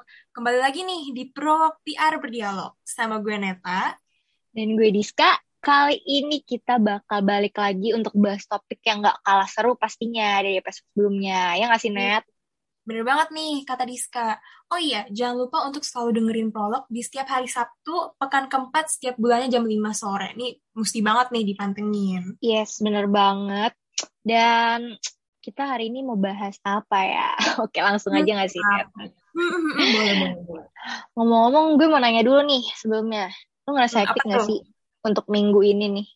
Prolog, kembali lagi nih di Prolog PR Berdialog sama gue Neta. Dan gue Diska, kali ini kita bakal balik lagi untuk bahas topik yang gak kalah seru pastinya dari episode sebelumnya. Ya gak sih, Net? Bener banget nih, kata Diska. Oh iya, jangan lupa untuk selalu dengerin Prolog di setiap hari Sabtu, pekan keempat setiap bulannya jam 5 sore. Ini mesti banget nih dipantengin. Yes, bener banget. Dan kita hari ini mau bahas apa ya? Oke, langsung aja gak sih, Net? Boleh, boleh, boleh. Ngomong-ngomong, gue mau nanya dulu nih sebelumnya. Lu ngerasa Hmm, hektik gak tuh? sih untuk minggu ini nih?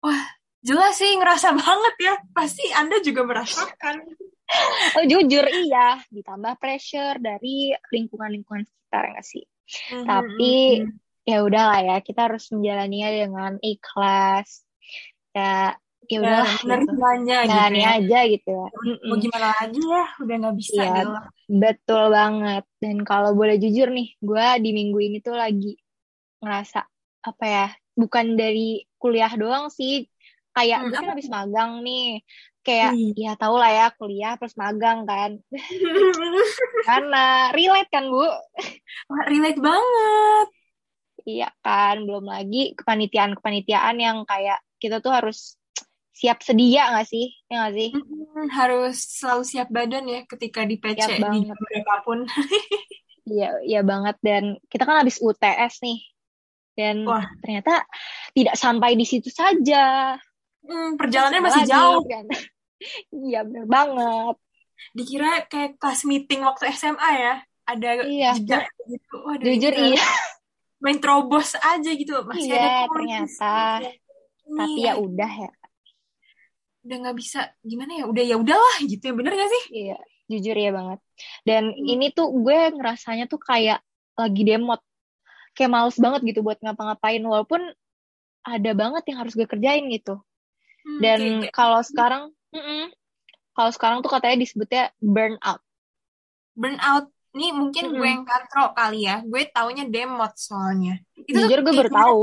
Wah, jelas sih ngerasa banget ya. Pasti Anda juga merasakan. Oh, jujur iya, ditambah pressure dari lingkungan-lingkungan sekitar gak sih? Tapi ya udahlah ya, kita harus menjalaninya dengan ikhlas. Ya, ya udahlah gitu. menerimanya gitu Jalani ya. aja gitu ya. Mau gimana lagi ya, udah nggak bisa gitu. Betul banget. Dan kalau boleh jujur nih, gue di minggu ini tuh lagi ngerasa apa ya, bukan dari kuliah doang sih. Kayak Hmm, gue kan habis magang nih. Kayak Hmm. ya tau lah ya kuliah plus magang kan. Karena relate kan Bu? Relate banget. Iya kan, belum lagi kepanitiaan-kepanitiaan yang kayak kita tuh harus siap sedia gak sih? Ya gak sih? Mm, harus selalu siap badan ya ketika di PC Siap di berapapun. Iya, iya banget. Dan kita kan habis UTS nih. Dan Wah. ternyata tidak sampai di situ saja. Hmm, perjalanannya masih lagi, jauh. kan? Iya, bener banget. Dikira kayak kelas meeting waktu SMA ya. Ada Iya, jeda gitu. Waduh, Jujur ini iya. main terobos aja gitu. Masih Iya, ada ternyata. Tapi ya udah ya. Udah nggak bisa gimana ya. Udah ya udahlah gitu ya. Bener gak sih? Iya, jujur ya banget. Dan Hmm. ini tuh gue ngerasanya tuh kayak lagi demot. Kayak males banget gitu buat ngapa-ngapain. Walaupun ada banget yang harus gue kerjain gitu. Hmm, Dan kayak- kalau sekarang, mm-mm. kalau sekarang tuh katanya disebutnya burnout. burnout. Ini mungkin gue Mm-mm. yang katro kali ya. Gue taunya demot soalnya. Itu Jujur gue baru tahu.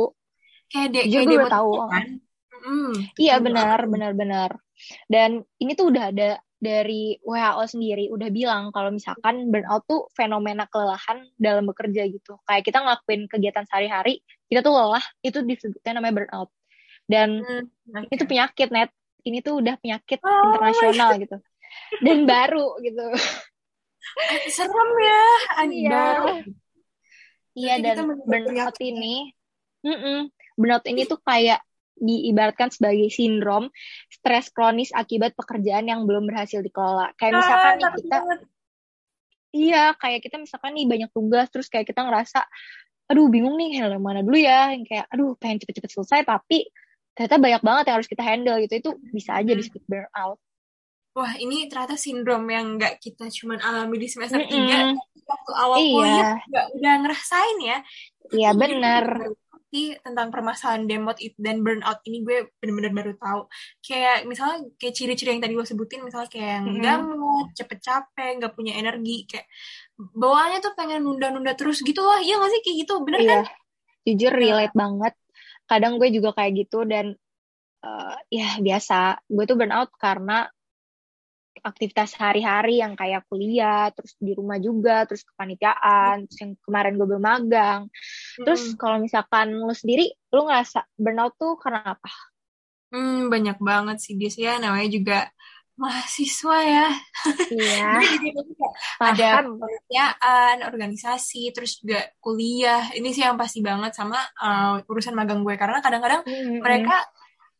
Kayak, de kayak gue demot tahu. gitu kan. Mm, Iya benar, benar, benar. Dan ini tuh udah ada dari WHO sendiri udah bilang kalau misalkan burnout tuh fenomena kelelahan dalam bekerja gitu. Kayak kita ngelakuin kegiatan sehari-hari, kita tuh lelah, itu disebutnya namanya burnout. Dan Hmm, ini tuh penyakit net, ini tuh udah penyakit Oh internasional gitu. Dan baru gitu. Serem ya, Iya. baru. Iya dan mendapat burnout ini, mm-mm, burnout ini tuh kayak diibaratkan sebagai sindrom stres kronis akibat pekerjaan yang belum berhasil dikelola. Kayak misalkan Ah, nih takut kita, banget. iya kayak kita misalkan nih banyak tugas terus kayak kita ngerasa, aduh bingung nih handle mana dulu ya, yang kayak aduh pengen cepet-cepet selesai tapi ternyata banyak banget yang harus kita handle gitu itu bisa aja Hmm. disebut burnout. Wah, ini ternyata sindrom yang nggak kita cuman alami di semester Mm-mm. 3. Waktu awal Iya. kuliah juga udah ngerasain ya. Iya Jadi tentang permasalahan demot it- dan burnout ini gue bener-bener baru tahu. Kayak misalnya kayak ciri-ciri yang tadi gue sebutin, misalnya kayak yang nggak mood, cepet capek, nggak punya energi, kayak bawaannya tuh pengen nunda-nunda terus gitu lah. Iya nggak sih kayak gitu, bener Iya, kan? jujur Nah, relate banget. Kadang gue juga kayak gitu dan eh, ya biasa. Gue tuh burnout karena aktivitas sehari-hari yang kayak kuliah, terus di rumah juga, terus kepanitiaan, terus yang kemarin gue bermagang. Terus mm-mm. kalau misalkan lu sendiri, lu ngerasa burnout tuh karena apa? Hmm, banyak banget sih dia ya namanya juga mahasiswa ya. Iya, ada kepanitiaan, organisasi, terus juga kuliah. Ini sih yang pasti banget sama uh, urusan magang gue karena kadang-kadang Mm-mm. mereka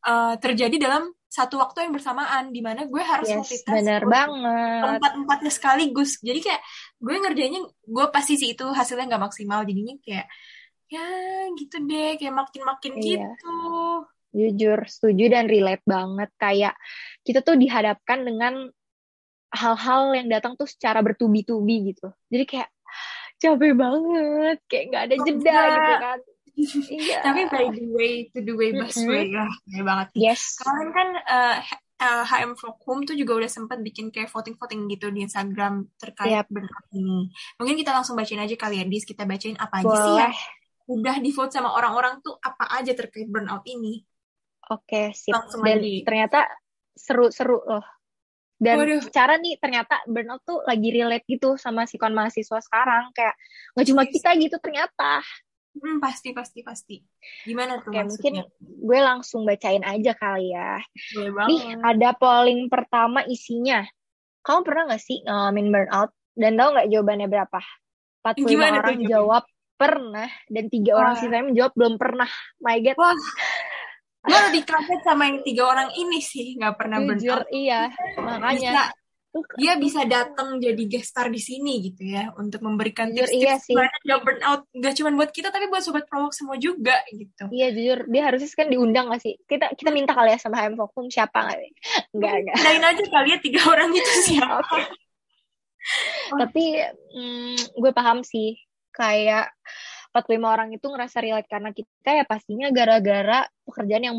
uh, terjadi dalam satu waktu yang bersamaan di mana gue harus Yes, multitask bener banget. empat-empatnya sekaligus. Jadi kayak gue ngerjainnya gue pasti sih itu hasilnya nggak maksimal jadinya kayak ya gitu deh kayak makin-makin Iya. gitu. Jujur, setuju dan relate banget. Kayak kita tuh dihadapkan dengan hal-hal yang datang tuh secara bertubi-tubi gitu. Jadi kayak capek banget, kayak nggak ada jeda gitu kan. Iya. Tapi by the way to the way best Mm-mm. way ya, kayak banget. Yes. Kemarin kan eh, H- eh, HM Fokum tuh juga udah sempat bikin kayak voting-voting gitu di Instagram terkait Yap. burnout ini. Mungkin kita langsung bacain aja kali ya, Dis. Kita bacain apa aja sih yang Boleh. udah di vote sama orang-orang tuh apa aja terkait burnout ini. Oke, sip. Langsung Dan aja di ternyata seru-seru loh. dan Waduh. secara nih ternyata burnout tuh lagi relate gitu sama sikon mahasiswa sekarang kayak nggak cuma kita gitu ternyata Hmm, pasti pasti pasti. Gimana tuh kayak mungkin gue langsung bacain aja kali ya. Nih ada polling pertama isinya. Kamu pernah nggak sih ngalamin burnout? Dan tahu nggak jawabannya berapa? 45 Gimana tuh orang jawabannya? jawab pernah. Dan tiga orang Wah. sisanya menjawab belum pernah. My god. Wah, gue lebih kaget sama yang tiga orang ini sih nggak pernah jujur burnout. iya. Bisa. Makanya. tuh dia bisa datang jadi guest star di sini gitu ya untuk memberikan Jujur, tips-tips iya sih. gimana dia burnout gak cuma buat kita tapi buat sobat prolog semua juga gitu. Iya jujur dia harusnya kan diundang gak sih? Kita kita minta kali ya sama HM Fokum siapa nggak? Enggak enggak. Lain aja kali ya tiga orang itu siapa. Oke. Tapi mm, gue paham sih kayak 45 orang itu ngerasa relate karena kita ya pastinya gara-gara pekerjaan yang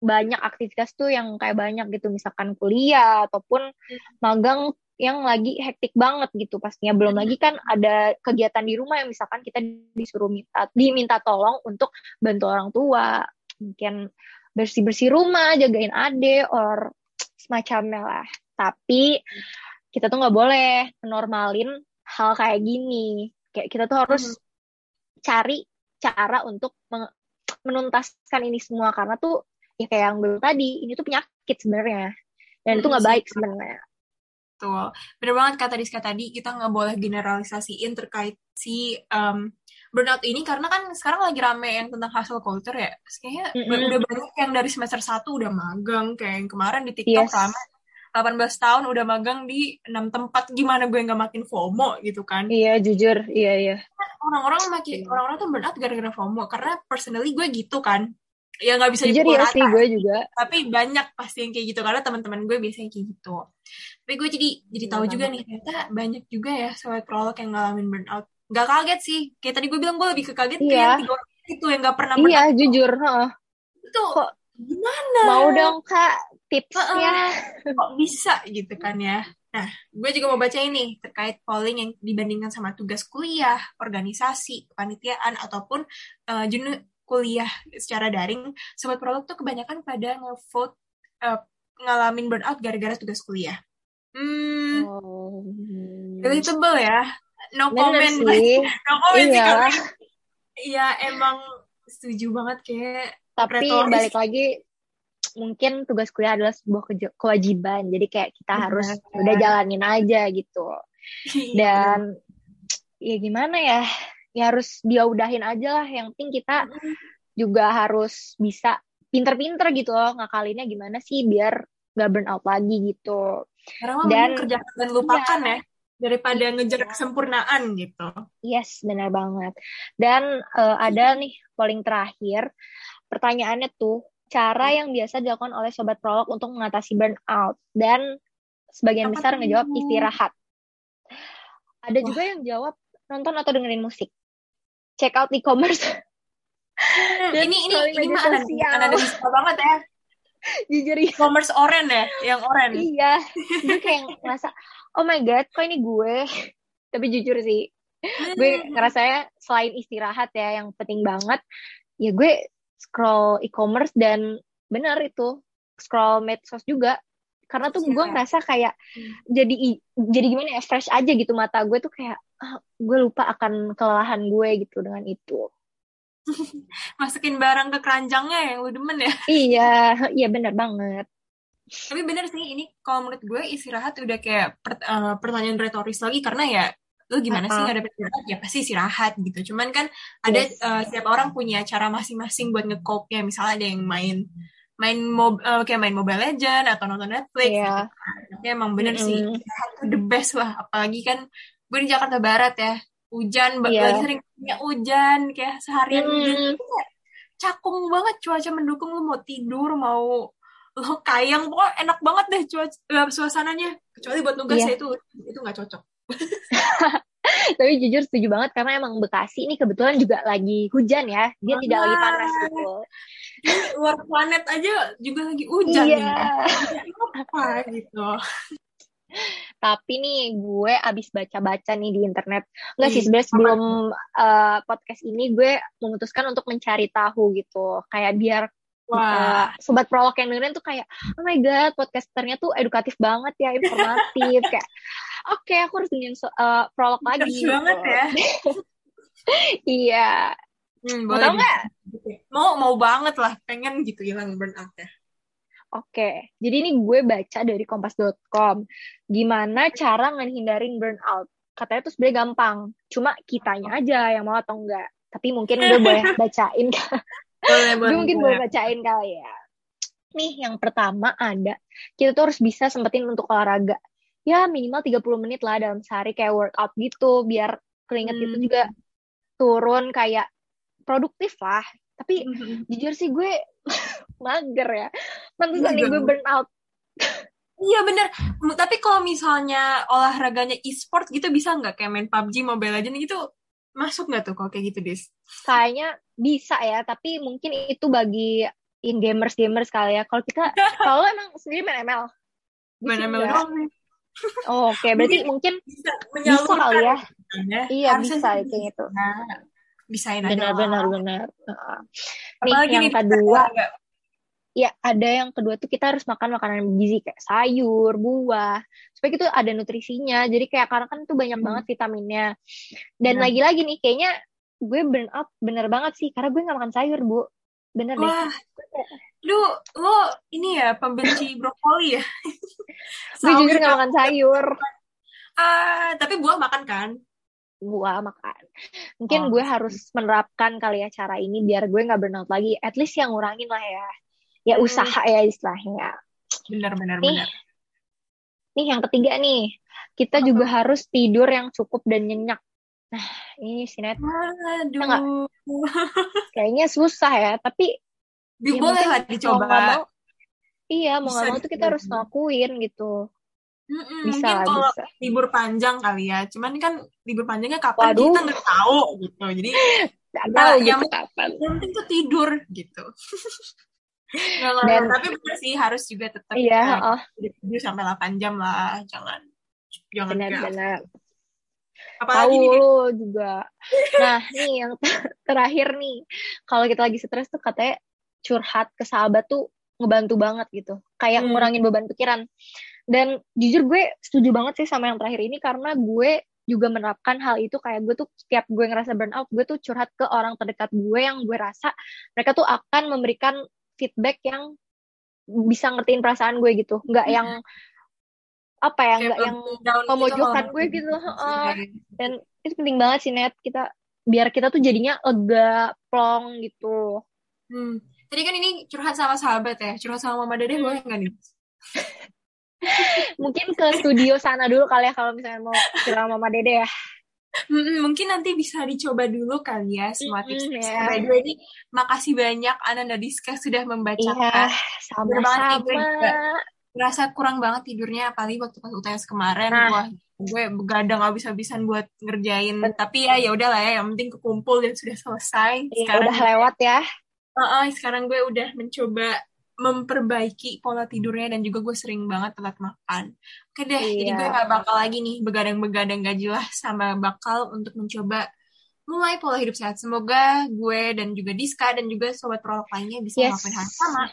banyak aktivitas tuh yang kayak banyak gitu misalkan kuliah ataupun magang yang lagi hektik banget gitu pastinya. Belum lagi kan ada kegiatan di rumah yang misalkan kita disuruh minta diminta tolong untuk bantu orang tua. Mungkin bersih bersih rumah jagain ade or semacamnya lah. Tapi kita tuh nggak boleh normalin hal kayak gini. Kayak kita tuh harus cari cara untuk menuntaskan ini semua. Karena tuh ya kayak yang dulu tadi ini tuh penyakit sebenarnya dan itu Hmm, nggak sih. baik sebenarnya Betul. Bener banget kata Rizka tadi, kita nggak boleh generalisasiin terkait si um, burnout ini, karena kan sekarang lagi rame yang tentang hustle culture ya. Kayaknya Mm-mm. udah banyak yang dari semester 1 udah magang, kayak yang kemarin di TikTok Yes. rame. 18 tahun udah magang di 6 tempat, gimana gue nggak makin FOMO gitu kan. iya jujur iya iya Orang-orang makin, orang-orang tuh burnout gara-gara FOMO, karena personally gue gitu kan. Ya nggak bisa jujur dipukul ya sih gue juga. Tapi banyak pasti yang kayak gitu karena teman-teman gue biasanya kayak gitu. Tapi gue jadi jadi tahu Bener juga nih ternyata banyak juga ya sobat prolog yang ngalamin burnout. Nggak kaget sih. Kayak tadi gue bilang gue lebih ke kaget ke Iya. yang tiga orang itu yang nggak pernah iya burnout jujur heeh. itu Kok- gimana? mau dong kak tipsnya? Heeh, kok bisa gitu kan ya? Nah gue juga mau baca ini terkait polling yang dibandingkan sama tugas kuliah organisasi kepanitiaan ataupun eh, jenis kuliah secara daring sobat prolog tuh kebanyakan pada ngevote eh, ngalamin burnout gara-gara tugas kuliah. Hmm. Oh. relatable ya. No bener comment. sih. No comment sih iya karena ya emang setuju banget kayak tapi retoris. balik lagi mungkin tugas kuliah adalah sebuah kewajiban. Jadi kayak kita Benar. harus udah jalanin aja gitu. Iya. dan ya gimana ya ya harus dia udahin aja lah. Yang penting kita juga harus bisa pinter-pinter gitu loh ngakalinnya gimana sih biar gak burn out lagi gitu. Karena Dan- kerjakan dan lupakan Iya. ya daripada Iya. ngejar kesempurnaan gitu. yes benar banget. Dan eh, ada nih polling terakhir pertanyaannya tuh cara yang biasa dilakukan oleh sobat prolog untuk mengatasi burnout. Dan sebagian Apa besar ngejawab istirahat. Ada Wah. juga yang jawab nonton atau dengerin musik check out e-commerce. Hmm, Dan ini ini ini media mah bisa banget ya. jujur ya Commerce oren ya, yang oren. iya. Gue kayak ngerasa oh my god kok ini gue? Tapi jujur sih gue Hmm. ngerasanya selain istirahat ya yang penting banget ya gue scroll e-commerce dan bener itu scroll medsos juga karena tuh gue Iya. ngerasa kayak Hmm. jadi jadi gimana ya fresh aja gitu mata gue tuh kayak ah, gue lupa akan kelelahan gue gitu dengan itu Masukin barang ke keranjangnya yang lu demen ya. iya iya bener banget Tapi bener sih ini kalau menurut gue istirahat udah kayak per- eh, pertanyaan retoris lagi karena ya lu gimana sih Uh-uh. nggak dapet istirahat ya pasti istirahat gitu. Cuman kan ada Yes. eh, setiap orang punya cara masing-masing buat nge-cope-nya. Misalnya ada yang main main mob eh, kayak main Mobile Legend atau nonton Netflix Iya. gitu. Tapi emang bener sih Mm-mm. istirahat tuh the best lah. Apalagi kan gue di Jakarta Barat ya. Hujan, lagi sering punya hujan kayak seharian hujan Mm. kayak cakung banget cuaca mendukung lu mau tidur mau lo kayang pokoknya enak banget deh cuaca eh, suasananya kecuali buat nugas Iya. ya itu itu nggak cocok tapi jujur setuju banget karena emang Bekasi ini kebetulan juga lagi hujan ya. Dia tidak lagi panas gitu. luar planet aja juga lagi hujan iya. nih apa gitu. Tapi nih gue abis baca-baca nih di internet. Nggak sih Hmm, sebenarnya sebelum uh, podcast ini gue memutuskan untuk mencari tahu gitu. Kayak biar Wah. Uh, sobat prolog yang dengerin tuh kayak, oh my god, podcasternya tuh edukatif banget ya, informatif. kayak, oke, okay, aku harus bikin uh, prolog lagi. Gitu. banget ya. iya. Hmm, mau tau nggak? Mau, mau banget lah. Pengen gitu hilang burnout ya. Oke, jadi ini gue baca dari kompas.com. Gimana cara ngehindarin burnout? Katanya tuh sebenarnya gampang. Cuma kitanya aja yang mau atau enggak. Tapi mungkin gue boleh bacain boleh, boleh, gue mungkin boleh bacain kali ya nih yang pertama ada kita tuh harus bisa sempetin untuk olahraga ya minimal 30 menit lah dalam sehari kayak workout gitu biar keringet hmm. itu juga turun kayak produktif lah tapi hmm. jujur sih gue mager ya pantesan nih gue burn out Iya bener, tapi kalau misalnya olahraganya e-sport gitu bisa nggak kayak main PUBG, Mobile Legends gitu masuk nggak tuh kalau kayak gitu, Des? Kayaknya bisa ya, tapi mungkin itu bagi in gamers gamers kali ya. Kalau kita, kalau emang sendiri main ML, main ML doang. Oh, Oke, okay. berarti mungkin, bisa, bisa kali ya. ya. Iya bisa kayak gitu. Nah, bisa benar, benar benar benar. Nih yang kedua, ya ada yang kedua tuh kita harus makan makanan gizi kayak sayur, buah, supaya itu ada nutrisinya. Jadi kayak karena kan itu banyak hmm. banget vitaminnya. Dan nah. lagi-lagi nih kayaknya gue burn out bener banget sih karena gue nggak makan sayur bu. Bener Wah. deh. Lu lo ini ya pembenci brokoli ya? gue juga nggak makan sayur. Uh, tapi buah makan kan? Buah makan. Mungkin oh. gue harus menerapkan kali ya cara ini biar gue nggak burnout lagi. At least yang ngurangin lah ya ya hmm. usaha ya istilahnya. Benar benar nih, benar. Nih yang ketiga nih, kita Apa? juga harus tidur yang cukup dan nyenyak. Nah, ini sinet. Aduh. Kayaknya susah ya, tapi ya boleh lah dicoba. Mau mau, iya, mau nggak mau tuh kita harus ngelakuin gitu. Mm-mm, bisa, mungkin kalau bisa. libur panjang kali ya, cuman kan libur panjangnya kapan Waduh. kita nggak tahu gitu. Jadi nggak tahu gitu yang, kapan. Yang penting tuh tidur gitu. dan tapi benar sih harus juga tetap iya, uh, oh. sampai 8 jam lah jangan jangan benar-benar tahu lo juga. Nah nih yang terakhir nih. Kalau kita lagi stres tuh katanya curhat ke sahabat tuh ngebantu banget gitu. Kayak hmm. ngurangin beban pikiran. Dan jujur gue setuju banget sih sama yang terakhir ini karena gue juga menerapkan hal itu. Kayak gue tuh setiap gue ngerasa burnout gue tuh curhat ke orang terdekat gue yang gue rasa mereka tuh akan memberikan feedback yang bisa ngertiin perasaan gue gitu. Nggak yang apa ya nggak yang memojokkan gitu, gue gitu uh, dan itu penting banget sih net kita biar kita tuh jadinya lega plong gitu. Hmm. tadi kan ini curhat sama sahabat ya. Curhat sama mama dede boleh nggak nih? Mungkin ke studio sana dulu kali ya kalau misalnya mau curhat sama mama dede ya. Mungkin nanti bisa dicoba dulu kali ya semua tips tips yeah. By the way, ini makasih banyak Ananda Diska sudah membacakan. Iya, sama-sama. Merasa kurang banget tidurnya, apalagi waktu pas UTS kemarin. Nah. Wah, gue begadang habis-habisan buat ngerjain. Bet Tapi ya ya udahlah ya, yang penting kekumpul dan sudah selesai. Iya, sekarang udah lewat ya. Uh, uh, sekarang gue udah mencoba memperbaiki pola tidurnya dan juga gue sering banget telat makan. Oke deh, iya. jadi gue gak bakal lagi nih begadang-begadang gak jelas sama bakal untuk mencoba mulai pola hidup sehat. Semoga gue dan juga Diska dan juga sobat prolog lainnya bisa yes. melakukan hal sama.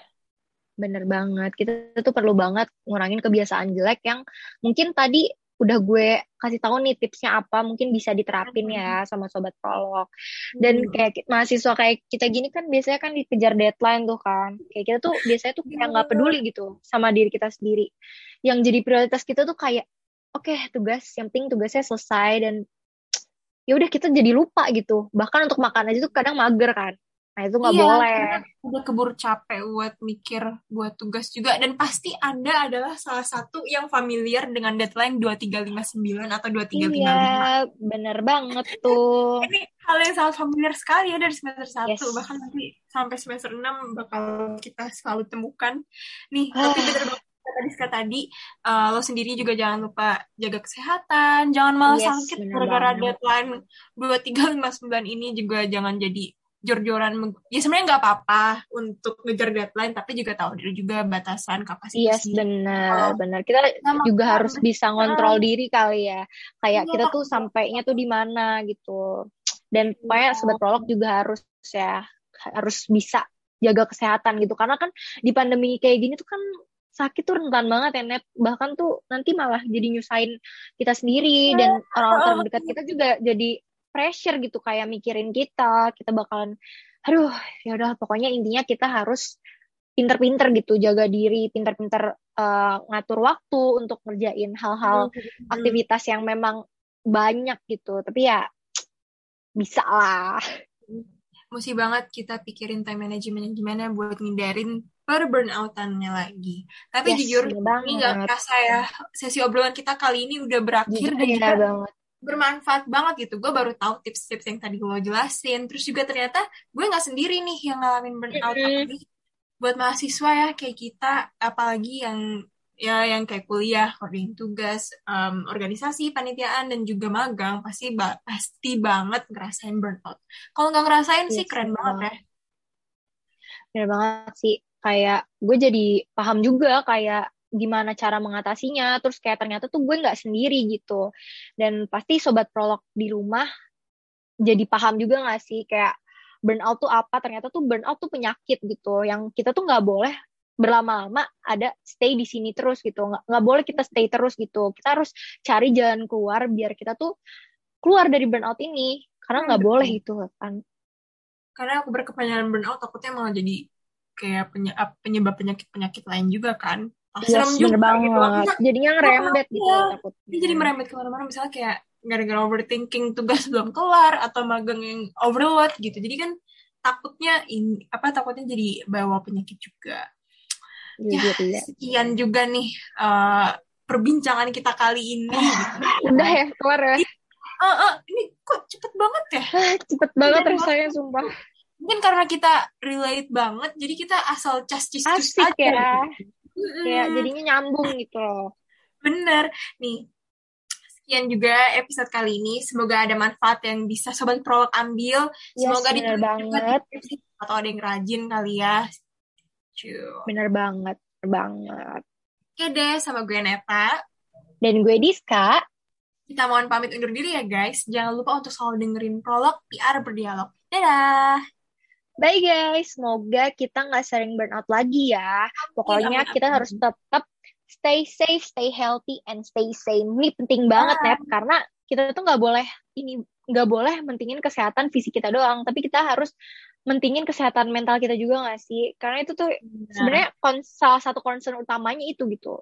Bener banget, kita tuh perlu banget ngurangin kebiasaan jelek yang mungkin tadi udah gue kasih tahu nih tipsnya apa mungkin bisa diterapin ya sama sobat prolog. Dan hmm. kayak mahasiswa kayak kita gini kan biasanya kan dikejar deadline tuh kan. Kayak kita tuh biasanya tuh kayak nggak peduli gitu sama diri kita sendiri. Yang jadi prioritas kita tuh kayak oke okay, tugas yang penting tugasnya selesai dan ya udah kita jadi lupa gitu. Bahkan untuk makan aja tuh kadang mager kan Nah itu nggak iya, boleh. Udah keburu capek buat mikir, buat tugas juga. Dan pasti Anda adalah salah satu yang familiar dengan deadline 2359 atau 2355. Iya, bener banget tuh. Ini hal yang sangat familiar sekali ya dari semester 1. Yes. Bahkan nanti sampai semester 6 bakal kita selalu temukan. Nih, tapi ah. bener banget tadi tadi uh, lo sendiri juga jangan lupa jaga kesehatan jangan malah yes, sakit gara-gara deadline dua tiga lima sembilan ini juga jangan jadi jor-joran ya sebenarnya nggak apa-apa untuk ngejar deadline tapi juga tahu diri juga batasan kapasitas yes benar oh. benar. Kita juga harus bisa ngontrol diri kali ya. Kayak ya, kita tuh sampainya tuh di mana gitu. Dan pokoknya sobat prolog juga harus ya harus bisa jaga kesehatan gitu. Karena kan di pandemi kayak gini tuh kan sakit tuh rentan banget ya net bahkan tuh nanti malah jadi nyusahin kita sendiri dan orang-orang terdekat kita juga jadi pressure gitu kayak mikirin kita kita bakalan aduh ya udah pokoknya intinya kita harus pinter-pinter gitu jaga diri pinter-pinter uh, ngatur waktu untuk ngerjain hal-hal hmm. aktivitas yang memang banyak gitu tapi ya bisa lah mesti banget kita pikirin time management gimana buat ngindarin per burnoutannya lagi. Tapi yes, jujur ini nggak kerasa ya sesi obrolan kita kali ini udah berakhir dan juga banget. Bermanfaat banget gitu. Gue baru tahu tips-tips yang tadi gue jelasin. Terus juga ternyata gue nggak sendiri nih yang ngalamin burnout. Mm -hmm. buat mahasiswa ya kayak kita, apalagi yang ya yang kayak kuliah, kerjain tugas, um, organisasi, panitiaan dan juga magang pasti ba pasti banget ngerasain burnout. Kalau nggak ngerasain yes, sih keren banget ya. Keren banget sih. Kayak gue jadi paham juga kayak gimana cara mengatasinya. Terus kayak ternyata tuh gue nggak sendiri gitu. Dan pasti sobat prolog di rumah jadi paham juga nggak sih kayak burnout tuh apa? Ternyata tuh burnout tuh penyakit gitu. Yang kita tuh nggak boleh berlama-lama ada stay di sini terus gitu nggak nggak boleh kita stay terus gitu kita harus cari jalan keluar biar kita tuh keluar dari burnout ini karena nggak hmm, boleh itu kan karena aku berkepanjangan burnout takutnya malah jadi kayak penyebab penyakit penyakit lain juga kan ah, yes, juga banget gitu. jadinya ngerembet gitu ya, takutnya jadi merembet ke mana-mana misalnya kayak gara-gara overthinking tugas belum kelar atau magang yang overload gitu jadi kan takutnya ini apa takutnya jadi bawa penyakit juga ya, ya, sekian juga nih uh, perbincangan kita kali ini. Udah ya, keluar ya. Uh, uh, ini kok cepet banget ya? cepet banget rasanya, sumpah. Mungkin karena kita relate banget, jadi kita asal cas cis aja. ya. Kayak jadinya nyambung gitu loh. Bener. Nih, sekian juga episode kali ini. Semoga ada manfaat yang bisa Sobat Prolog ambil. Semoga yes, banget. Atau ada yang rajin kali ya. Bener banget, bener banget. Oke deh, sama gue Neta. Dan gue Diska. Kita mohon pamit undur diri ya guys. Jangan lupa untuk selalu dengerin prolog PR berdialog. Dadah! Bye guys, semoga kita nggak sering burnout lagi ya. Pokoknya kita harus tetap stay safe, stay healthy, and stay sane. Ini penting banget ya, karena kita tuh nggak boleh ini nggak boleh mentingin kesehatan fisik kita doang, tapi kita harus mentingin kesehatan mental kita juga gak sih? Karena itu tuh nah. sebenarnya salah satu concern utamanya itu gitu.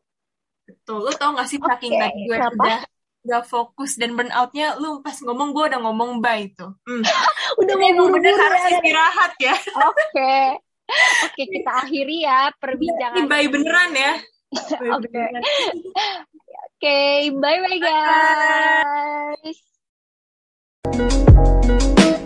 Betul. Lu tau gak sih okay. saking tadi gue Kenapa? udah gak fokus dan burnoutnya lu pas ngomong gue udah ngomong bye itu. Hmm. udah mau buru-buru harus istirahat ya. Oke. Okay. Oke, okay, kita akhiri ya perbincangan. Bye beneran ya. Oke. Oke, bye bye guys. Bye.